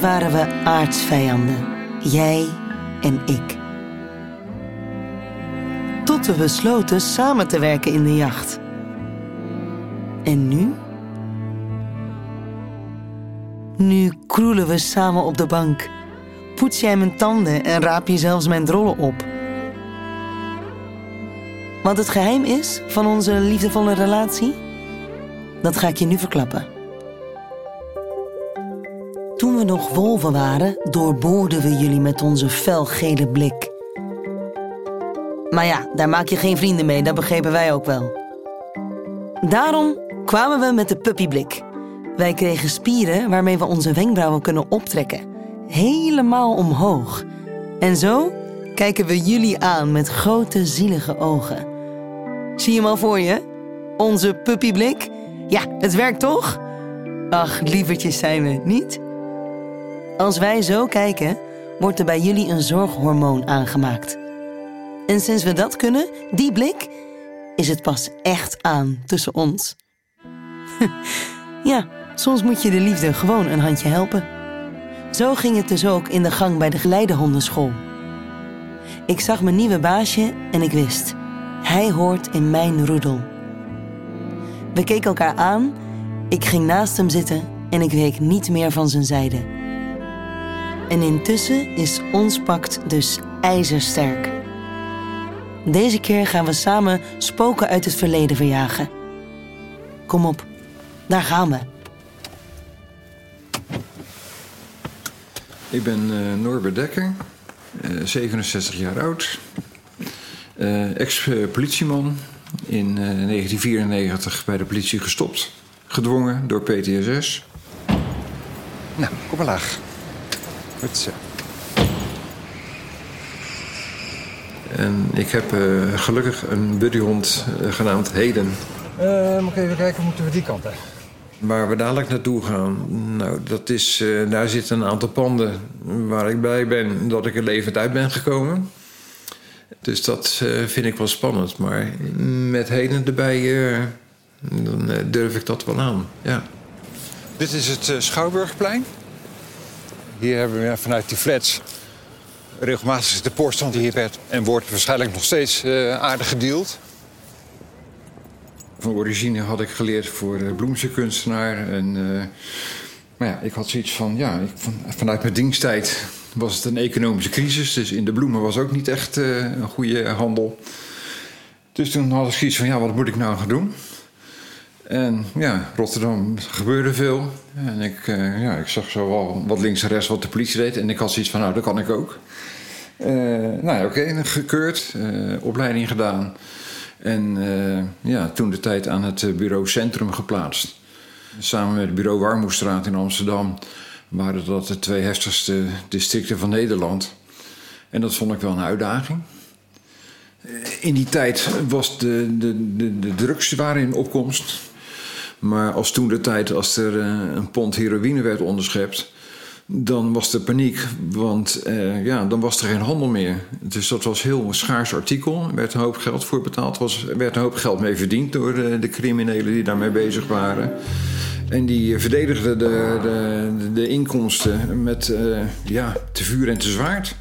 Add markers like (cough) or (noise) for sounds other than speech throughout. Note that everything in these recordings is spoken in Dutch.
Waren we aardsvijanden, jij en ik. Tot we besloten samen te werken in de jacht. En nu? Nu kroelen we samen op de bank. Poets jij mijn tanden en raap je zelfs mijn drollen op. Wat het geheim is van onze liefdevolle relatie? Dat ga ik je nu verklappen. Toen we nog wolven waren, doorboorden we jullie met onze felgele blik. Maar ja, daar maak je geen vrienden mee, dat begrepen wij ook wel. Daarom kwamen we met de puppyblik. Wij kregen spieren waarmee we onze wenkbrauwen kunnen optrekken. Helemaal omhoog. En zo kijken we jullie aan met grote zielige ogen. Zie je hem al voor je? Onze puppyblik? Ja, het werkt toch? Ach, lievertjes zijn we, niet? Als wij zo kijken, wordt er bij jullie een zorghormoon aangemaakt. En sinds we dat kunnen, die blik, is het pas echt aan tussen ons. (laughs) ja, soms moet je de liefde gewoon een handje helpen. Zo ging het dus ook in de gang bij de geleidehondenschool. Ik zag mijn nieuwe baasje en ik wist, hij hoort in mijn roedel. We keken elkaar aan, ik ging naast hem zitten en ik week niet meer van zijn zijde. En intussen is ons pact dus ijzersterk. Deze keer gaan we samen spoken uit het verleden verjagen. Kom op, daar gaan we. Ik ben uh, Norbert Dekker, uh, 67 jaar oud, uh, ex-politieman. In 1994 bij de politie gestopt, gedwongen door PTSS. Nou, kom maar laag. Goed zo. En ik heb uh, gelukkig een buddyhond uh, genaamd Heden. Uh, moet ik even kijken, moeten we die kant hè? Waar we dadelijk naartoe gaan, nou, dat is, daar zitten een aantal panden waar ik blij ben dat ik er levend uit ben gekomen. Dus dat vind ik wel spannend. Maar met Heden erbij, dan durf ik dat wel aan. Ja. Dit is het Schouwburgplein. Hier hebben we vanuit die flats regelmatig de poortstand hier werd. En wordt waarschijnlijk nog steeds uh, aardig gedeeld. Van origine had ik geleerd voor uh, bloemse kunstenaar. En, uh, maar ja, ik had zoiets van, ja, ik, van, vanuit mijn diensttijd was het een economische crisis. Dus in de bloemen was ook niet echt een goede handel. Dus toen had ik zoiets van, ja, wat moet ik nou gaan doen? En ja, Rotterdam gebeurde veel. En ik, uh, ja, ik zag zo wat links en rechts wat de politie deed. En ik had zoiets van, nou, dat kan ik ook. Uh, nou ja, oké, gekeurd, uh, opleiding gedaan. En ja, toen de tijd aan het bureau Centrum geplaatst. Samen met het bureau Warmoestraat in Amsterdam... waren dat de twee heftigste districten van Nederland. En dat vond ik wel een uitdaging. In die tijd was de, de, de, de drugs waren in opkomst. Maar als toen de tijd, als er uh, een pond heroïne werd onderschept, dan was er paniek, want uh, ja, dan was er geen handel meer. Dus dat was heel schaars artikel. Er werd een hoop geld voor betaald. Er werd een hoop geld mee verdiend door de, de criminelen die daarmee bezig waren. En die verdedigden de, de, de inkomsten met ja, te vuur en te zwaard.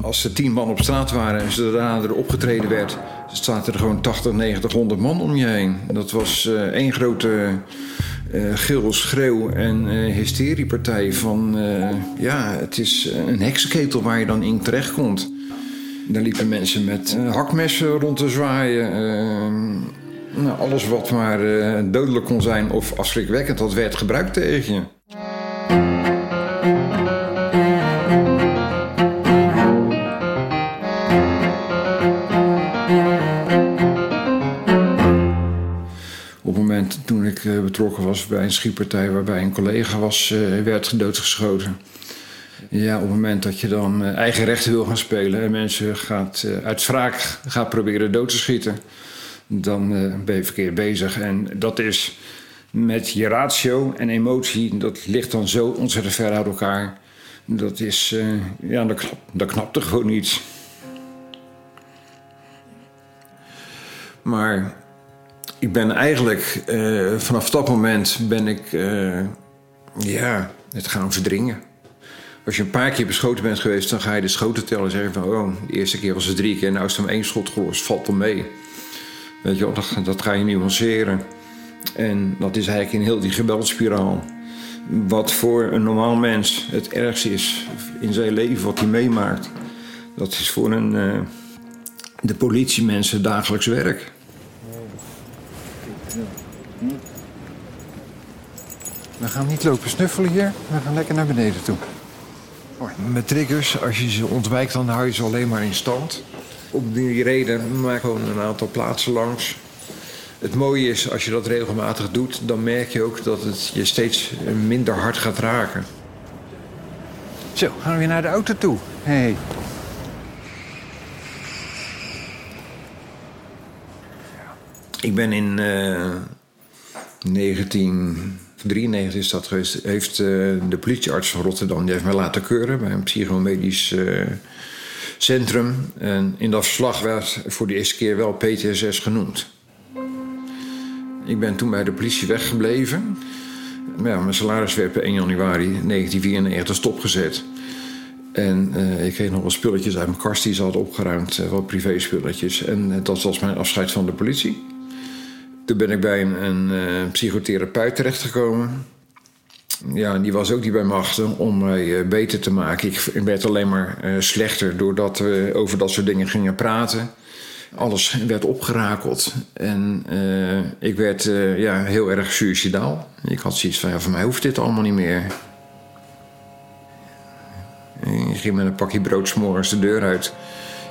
Als er tien man op straat waren en zodra er opgetreden werd, zaten er gewoon 80, 90, 100 man om je heen. Dat was uh, één grote uh, gil, schreeuw en uh, hysteriepartij van... ja, het is een heksenketel waar je dan in terechtkomt. Daar liepen mensen met hakmessen rond te zwaaien. nou, alles wat maar dodelijk kon zijn of afschrikwekkend, dat werd gebruikt tegen je. Ik betrokken was bij een schietpartij waarbij een collega was, uh, werd doodgeschoten. Ja, op het moment dat je dan uh, eigen rechten wil gaan spelen en mensen gaat, uit wraak gaat proberen dood te schieten, dan ben je verkeerd bezig. En dat is met je ratio en emotie, dat ligt dan zo ontzettend ver uit elkaar. Dat is, ja, dat, knap, dat knapt er gewoon niet. Maar ik ben eigenlijk uh, vanaf dat moment ben ik uh, ja, het gaan verdringen. Als je een paar keer beschoten bent geweest, dan ga je de schoten tellen en zeggen van... oh, de eerste keer was het drie keer, nou is er maar één schot gelost, valt wel mee. Weet je dat, dat ga je nuanceren. En dat is eigenlijk in heel die geweldspiraal. Wat voor een normaal mens het ergste is in zijn leven, wat hij meemaakt... dat is voor een, uh, de politiemensen dagelijks werk. We gaan niet lopen snuffelen hier, we gaan lekker naar beneden toe. Met triggers, als je ze ontwijkt, dan hou je ze alleen maar in stand. Om die reden maak gewoon een aantal plaatsen langs. Het mooie is, als je dat regelmatig doet, dan merk je ook dat het je steeds minder hard gaat raken. Zo, gaan we weer naar de auto toe. Hey. Ik ben in uh, 1993 is dat geweest, heeft uh, de politiearts van Rotterdam die heeft mij laten keuren bij een psychomedisch uh, centrum. En in dat verslag werd voor de eerste keer wel PTSS genoemd. Ik ben toen bij de politie weggebleven. Mijn salaris werd per 1 januari 1994 stopgezet. En uh, ik kreeg nog wat spulletjes uit mijn kast die ze hadden opgeruimd, wat privé-spulletjes. En uh, dat was mijn afscheid van de politie. Toen ben ik bij een, een psychotherapeut terechtgekomen. Ja, die was ook niet bij machten om mij beter te maken. Ik werd alleen maar slechter doordat we over dat soort dingen gingen praten alles werd opgerakeld. En ik werd ja, heel erg suicidaal. Ik had zoiets van, ja, voor mij hoeft dit allemaal niet meer. Ik ging met een pakje brood s'morgens de deur uit.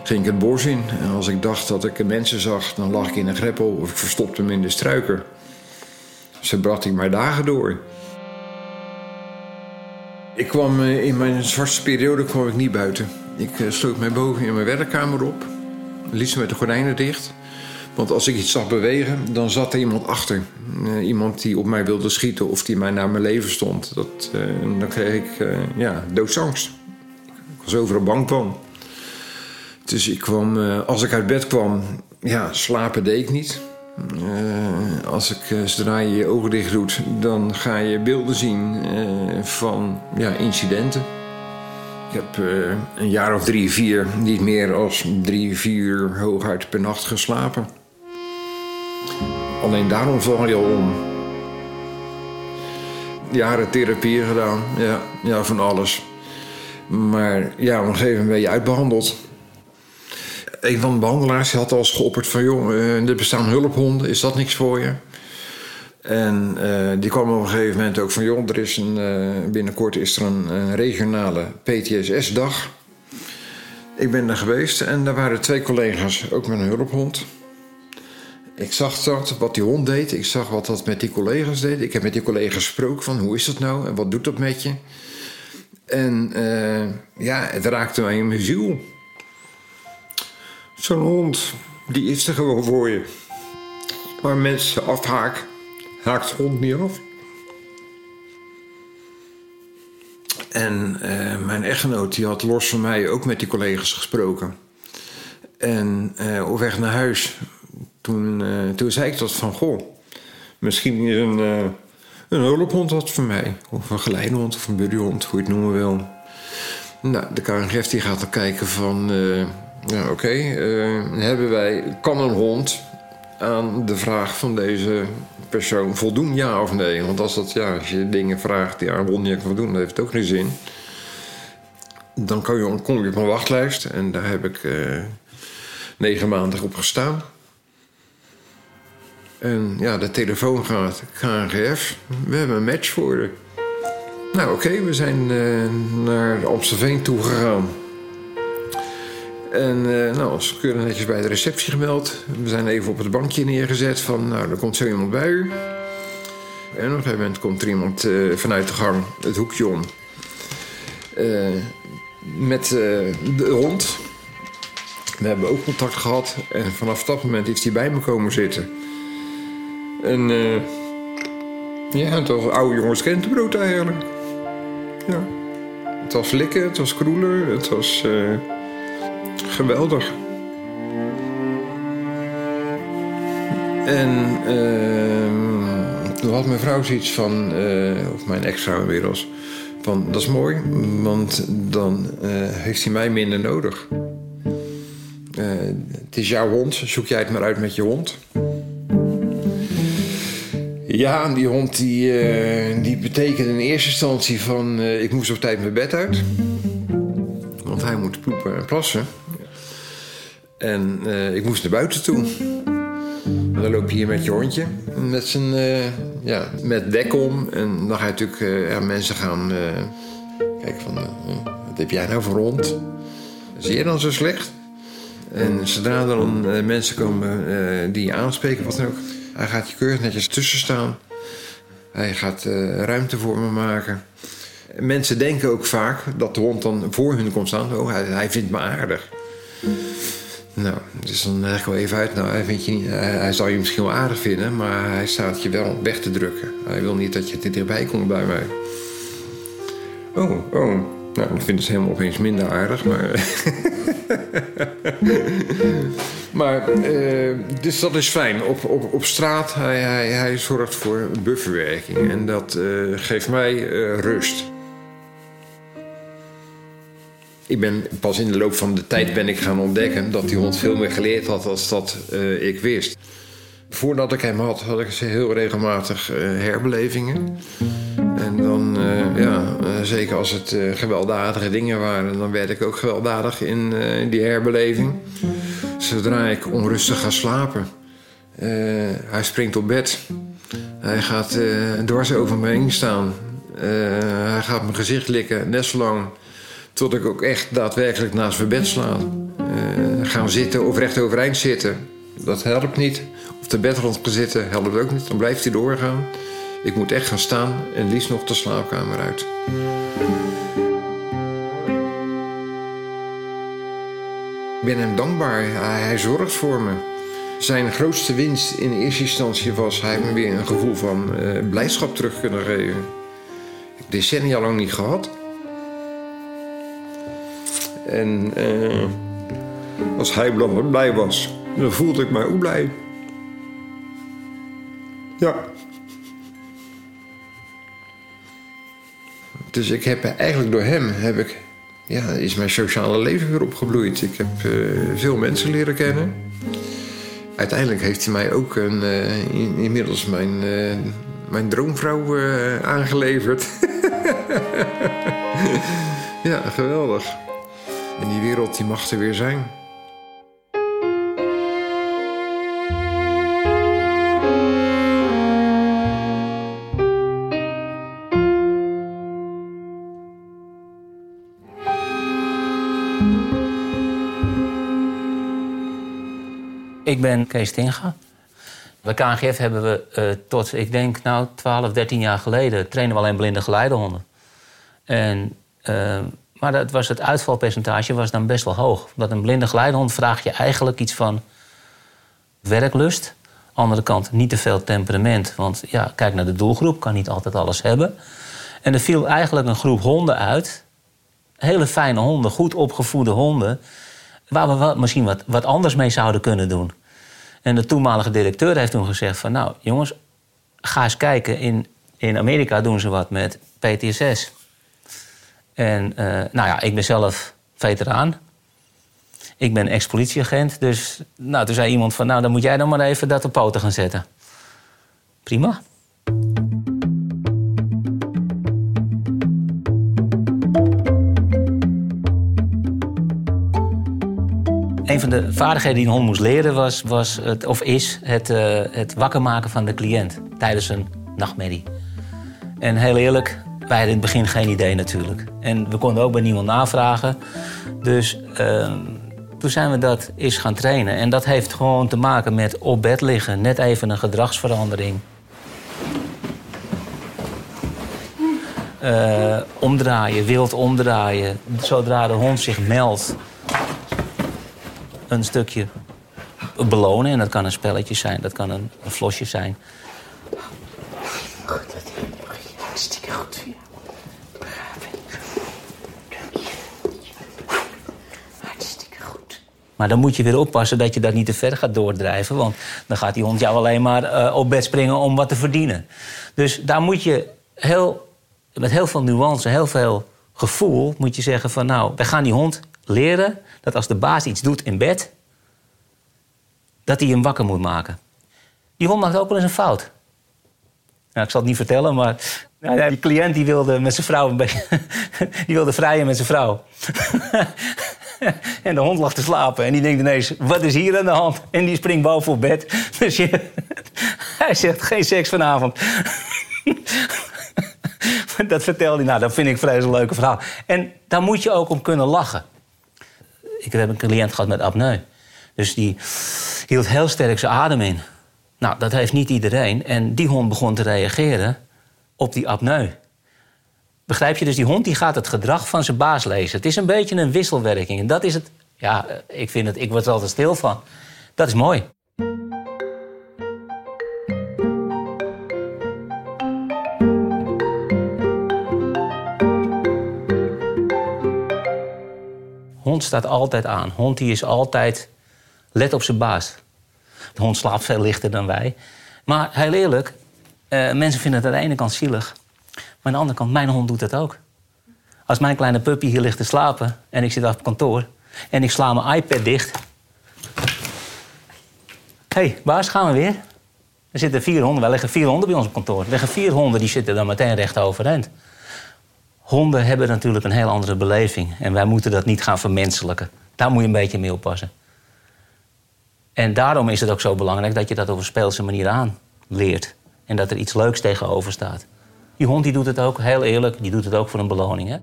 Ging ik het bos in. En als ik dacht dat ik mensen zag, dan lag ik in een greppel... of ik verstopte me in de struiken. Zo bracht ik mijn dagen door. Ik kwam in mijn zwartste periode kwam ik niet buiten. Ik sloot mij boven in mijn werkkamer op liefst met de gordijnen dicht. Want als ik iets zag bewegen, dan zat er iemand achter. Uh, iemand die op mij wilde schieten of die mij naar mijn leven stond. Dat, dan kreeg ik ja, doodsangst. Ik was overal bang van. Dus ik kwam, als ik uit bed kwam, ja, slapen deed ik niet. als ik, zodra je je ogen dicht doet, dan ga je beelden zien van ja, incidenten. Ik heb een jaar of drie, vier, niet meer als drie, vier hooguit per nacht geslapen. Alleen daarom val je al om. Jaren therapie gedaan, ja, ja, van alles. Maar ja, op een gegeven moment ben je uitbehandeld. Een van de behandelaars had al eens geopperd van... joh, uh, er bestaan hulphonden, is dat niks voor je? En uh, die kwam op een gegeven moment ook van... joh, er is een, uh, binnenkort is er een, regionale PTSS-dag. Ik ben daar geweest en daar waren twee collega's, ook met een hulphond. Ik zag dat, wat die hond deed. Ik zag wat dat met die collega's deed. Ik heb met die collega's gesproken van hoe is dat nou en wat doet dat met je? En ja, het raakte mij in mijn ziel. Zo'n hond, die is er gewoon voor je. Waar mensen afhaken haakt de hond niet af. En uh, mijn echtgenoot die had los van mij ook met die collega's gesproken. En uh, op weg naar huis, toen, uh, toen zei ik dat van... Goh, misschien is een, een hulphond wat voor mij. Of een geleidehond of een buddyhond, hoe je het noemen wil. Nou, de KNGF die gaat dan kijken van... ja, oké, okay, hebben wij... Kan een hond aan de vraag van deze persoon voldoen, ja of nee? Want als, dat, ja, als je dingen vraagt die aan Ron niet kan voldoen, dan heeft het ook geen zin. Dan kan je, kom je op een wachtlijst en daar heb ik uh, negen maanden op gestaan. En ja, de telefoon gaat, KNGF, we hebben een match voor je. Nou oké, we zijn uh, naar Amstelveen toe gegaan. En uh, nou, ze keurig netjes bij de receptie gemeld. We zijn even op het bankje neergezet van, nou, er komt zo iemand bij u. En op een gegeven moment komt er iemand uh, vanuit de gang het hoekje om. Uh, met de hond. We hebben ook contact gehad. En vanaf dat moment is hij bij me komen zitten. En ja, was oude jongens krentenbrood eigenlijk. Ja. Het was likken, het was kroelen, het was geweldig. En toen had mijn vrouw zoiets van, uh, of mijn ex-vrouw inmiddels, Van, dat is mooi, want dan uh, heeft hij mij minder nodig. Uh, het is jouw hond, zoek jij het maar uit met je hond. Ja, die hond die, die betekende in eerste instantie van... ik moest op tijd mijn bed uit. Want hij moet poepen en plassen. En ik moest naar buiten toe. Dan loop je hier met je hondje. Met, zijn, uh, ja, met dek om. En dan ga je natuurlijk uh, mensen gaan... Kijken van, wat heb jij nou voor hond? Zie je dan zo slecht? En zodra dan mensen komen die je aanspreken, wat dan ook... Hij gaat je keurig netjes tussen staan. Hij gaat ruimte voor me maken. Mensen denken ook vaak dat de hond dan voor hun komt staan. Oh, hij vindt me aardig. Nou, dus dan leg ik wel even uit. Nou, hij, vindt je hij, zal je misschien wel aardig vinden, maar hij staat je wel weg te drukken. Hij wil niet dat je er dichtbij komt bij mij. Oh, oh. Nou, ik vind het helemaal opeens minder aardig, maar. (laughs) maar, uh, dus dat is fijn. Op, op, op straat, hij, hij, hij zorgt voor bufferwerking. En dat uh, geeft mij uh, rust. Ik ben pas in de loop van de tijd ben ik gaan ontdekken dat die hond veel meer geleerd had dan dat uh, ik wist. Voordat ik hem had, had ik heel regelmatig uh, herbelevingen. En dan, uh, ja, zeker als het gewelddadige dingen waren, dan werd ik ook gewelddadig in, in die herbeleving. Zodra ik onrustig ga slapen, hij springt op bed. Hij gaat dwars over me heen staan. hij gaat mijn gezicht likken, net zo lang tot ik ook echt daadwerkelijk naast mijn bed sla. Uh, gaan zitten of recht overeind zitten. Dat helpt niet. Of de bedrand gaan zitten helpt ook niet. Dan blijft hij doorgaan. Ik moet echt gaan staan en liefst nog de slaapkamer uit. Ik ben hem dankbaar. Hij, zorgt voor me. Zijn grootste winst in eerste instantie was... hij me weer een gevoel van uh, blijdschap terug kunnen geven. Decennia lang niet gehad. En uh, als hij blij was, dan voelde ik mij ook blij. Ja. Dus ik heb eigenlijk door hem heb ik, ja, is mijn sociale leven weer opgebloeid. Ik heb uh, veel mensen leren kennen. Uiteindelijk heeft hij mij ook een, in, inmiddels mijn, mijn droomvrouw aangeleverd. (laughs) ja, geweldig. En die wereld die mag er weer zijn. Ik ben Kees Tinga. Bij KNGF hebben we uh, tot, ik denk, nou, 12, 13 jaar geleden... trainen we alleen blinde geleidehonden. En uh, maar dat was het uitvalpercentage was dan best wel hoog. Omdat een blinde geleidehond vraag je eigenlijk iets van werklust. Andere kant niet te veel temperament. Want ja, kijk naar de doelgroep, kan niet altijd alles hebben. En er viel eigenlijk een groep honden uit. Hele fijne honden, goed opgevoede honden. Waar we wat, misschien wat, wat anders mee zouden kunnen doen. En de toenmalige directeur heeft toen gezegd van... nou jongens, ga eens kijken. In, in Amerika doen ze wat met PTSS. En uh, nou ja, ik ben zelf veteraan. Ik ben ex-politieagent. Dus nou, toen zei iemand van, nou, dan moet jij dan maar even dat op poten gaan zetten. Prima. Een van de vaardigheden die een hond moest leren was, was het, of is het, uh, het wakker maken van de cliënt tijdens een nachtmerrie. En heel eerlijk, wij in het begin geen idee natuurlijk. En we konden ook bij niemand navragen. Dus uh, toen zijn we dat eens gaan trainen. En dat heeft gewoon te maken met op bed liggen. Net even een gedragsverandering. Uh, omdraaien, wild omdraaien. Zodra de hond zich meldt, een stukje belonen. En dat kan een spelletje zijn, dat kan een, een flosje zijn. Dat hartstikke goed voor jou. Maar dan moet je weer oppassen dat je dat niet te ver gaat doordrijven. Want dan gaat die hond jou alleen maar uh, op bed springen om wat te verdienen. Dus daar moet je heel met heel veel nuance, heel veel gevoel moet je zeggen van nou, wij gaan die hond leren dat als de baas iets doet in bed, dat hij hem wakker moet maken. Die hond maakt ook wel eens een fout. Nou, ik zal het niet vertellen, maar nou die cliënt die wilde met zijn vrouw (laughs) die wilde vrijen met zijn vrouw. (laughs) en de hond lag te slapen en die denkt ineens, wat is hier aan de hand? En die springt boven op bed. (laughs) Dus je, hij zegt, geen seks vanavond. dat vertelde hij. Nou, dat vind ik een vreselijk leuke verhaal. En daar moet je ook om kunnen lachen. Ik heb een cliënt gehad met apneu. Dus die hield heel sterk zijn adem in. Nou, dat heeft niet iedereen. En die hond begon te reageren op die apneu. Begrijp je? Dus die hond die gaat het gedrag van zijn baas lezen. Het is een beetje een wisselwerking. En dat is het. Ja, ik vind het. Ik word er altijd stil van. Dat is mooi. Hond staat altijd aan. Hond die is altijd. Let op zijn baas. De hond slaapt veel lichter dan wij. Maar heel eerlijk, eh, mensen vinden het aan de ene kant zielig. Maar aan de andere kant, mijn hond doet dat ook. Als mijn kleine puppy hier ligt te slapen en ik zit op kantoor en ik sla mijn iPad dicht. Hé, hey, baas, gaan we weer? Er zitten vier honden, wij leggen vier honden bij ons op kantoor. Er liggen vier honden, die zitten dan meteen recht overeind. Honden hebben natuurlijk een heel andere beleving. En wij moeten dat niet gaan vermenselijken. Daar moet je een beetje mee oppassen. En daarom is het ook zo belangrijk dat je dat op een speelse manier aanleert. En dat er iets leuks tegenover staat. Die hond die doet het ook, heel eerlijk, die doet het ook voor een beloning. Hè?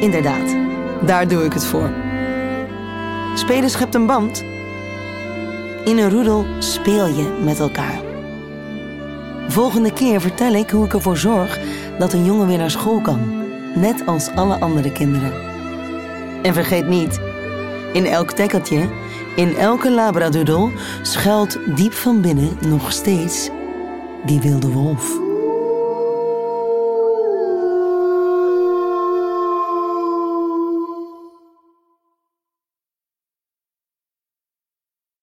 Inderdaad, daar doe ik het voor. Spelen schept een band. In een roedel speel je met elkaar. Volgende keer vertel ik hoe ik ervoor zorg dat een jongen weer naar school kan. Net als alle andere kinderen. En vergeet niet, in elk tekkeltje, in elke labradoodle schuilt diep van binnen nog steeds die wilde wolf.